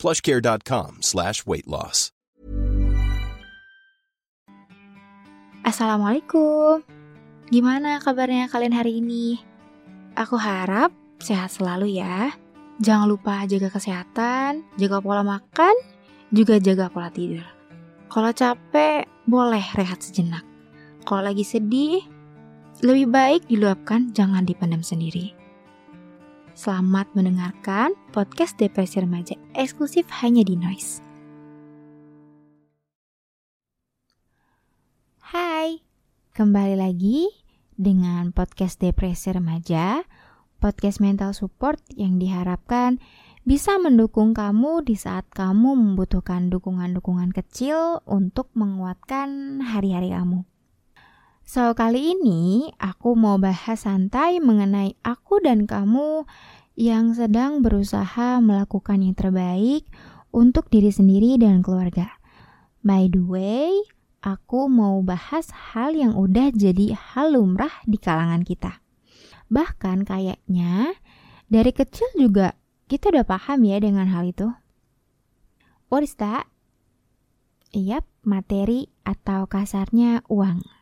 plushcare.com slash weight loss. Assalamualaikum. Gimana kabarnya kalian hari ini? Aku harap sehat selalu ya. Jangan lupa jaga kesehatan, jaga pola makan, juga jaga pola tidur. Kalau capek, boleh rehat sejenak. Kalau lagi sedih, lebih baik diluapkan, jangan dipendam sendiri. Selamat mendengarkan podcast Depresi Remaja eksklusif hanya di Noise. Hai, kembali lagi dengan podcast Depresi Remaja, podcast mental support yang diharapkan bisa mendukung kamu di saat kamu membutuhkan dukungan-dukungan kecil untuk menguatkan hari-hari kamu. So, kali ini aku mau bahas santai mengenai aku dan kamu yang sedang berusaha melakukan yang terbaik untuk diri sendiri dan keluarga. By the way, aku mau bahas hal yang udah jadi hal lumrah di kalangan kita. Bahkan kayaknya dari kecil juga kita udah paham ya dengan hal itu. What is that? Yap, materi atau kasarnya uang.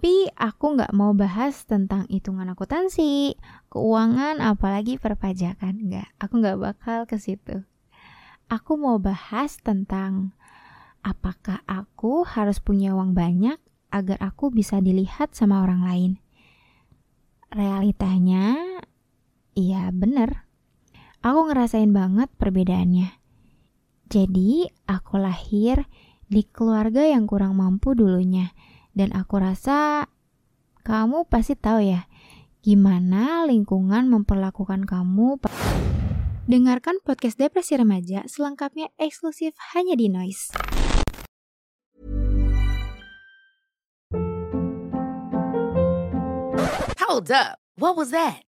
Tapi aku nggak mau bahas tentang hitungan akuntansi, keuangan, apalagi perpajakan. Nggak, aku nggak bakal ke situ. Aku mau bahas tentang apakah aku harus punya uang banyak agar aku bisa dilihat sama orang lain. Realitanya, iya bener. Aku ngerasain banget perbedaannya. Jadi, aku lahir di keluarga yang kurang mampu dulunya dan aku rasa kamu pasti tahu ya gimana lingkungan memperlakukan kamu. Dengarkan podcast Depresi Remaja selengkapnya eksklusif hanya di Noise. Hold up. What was that?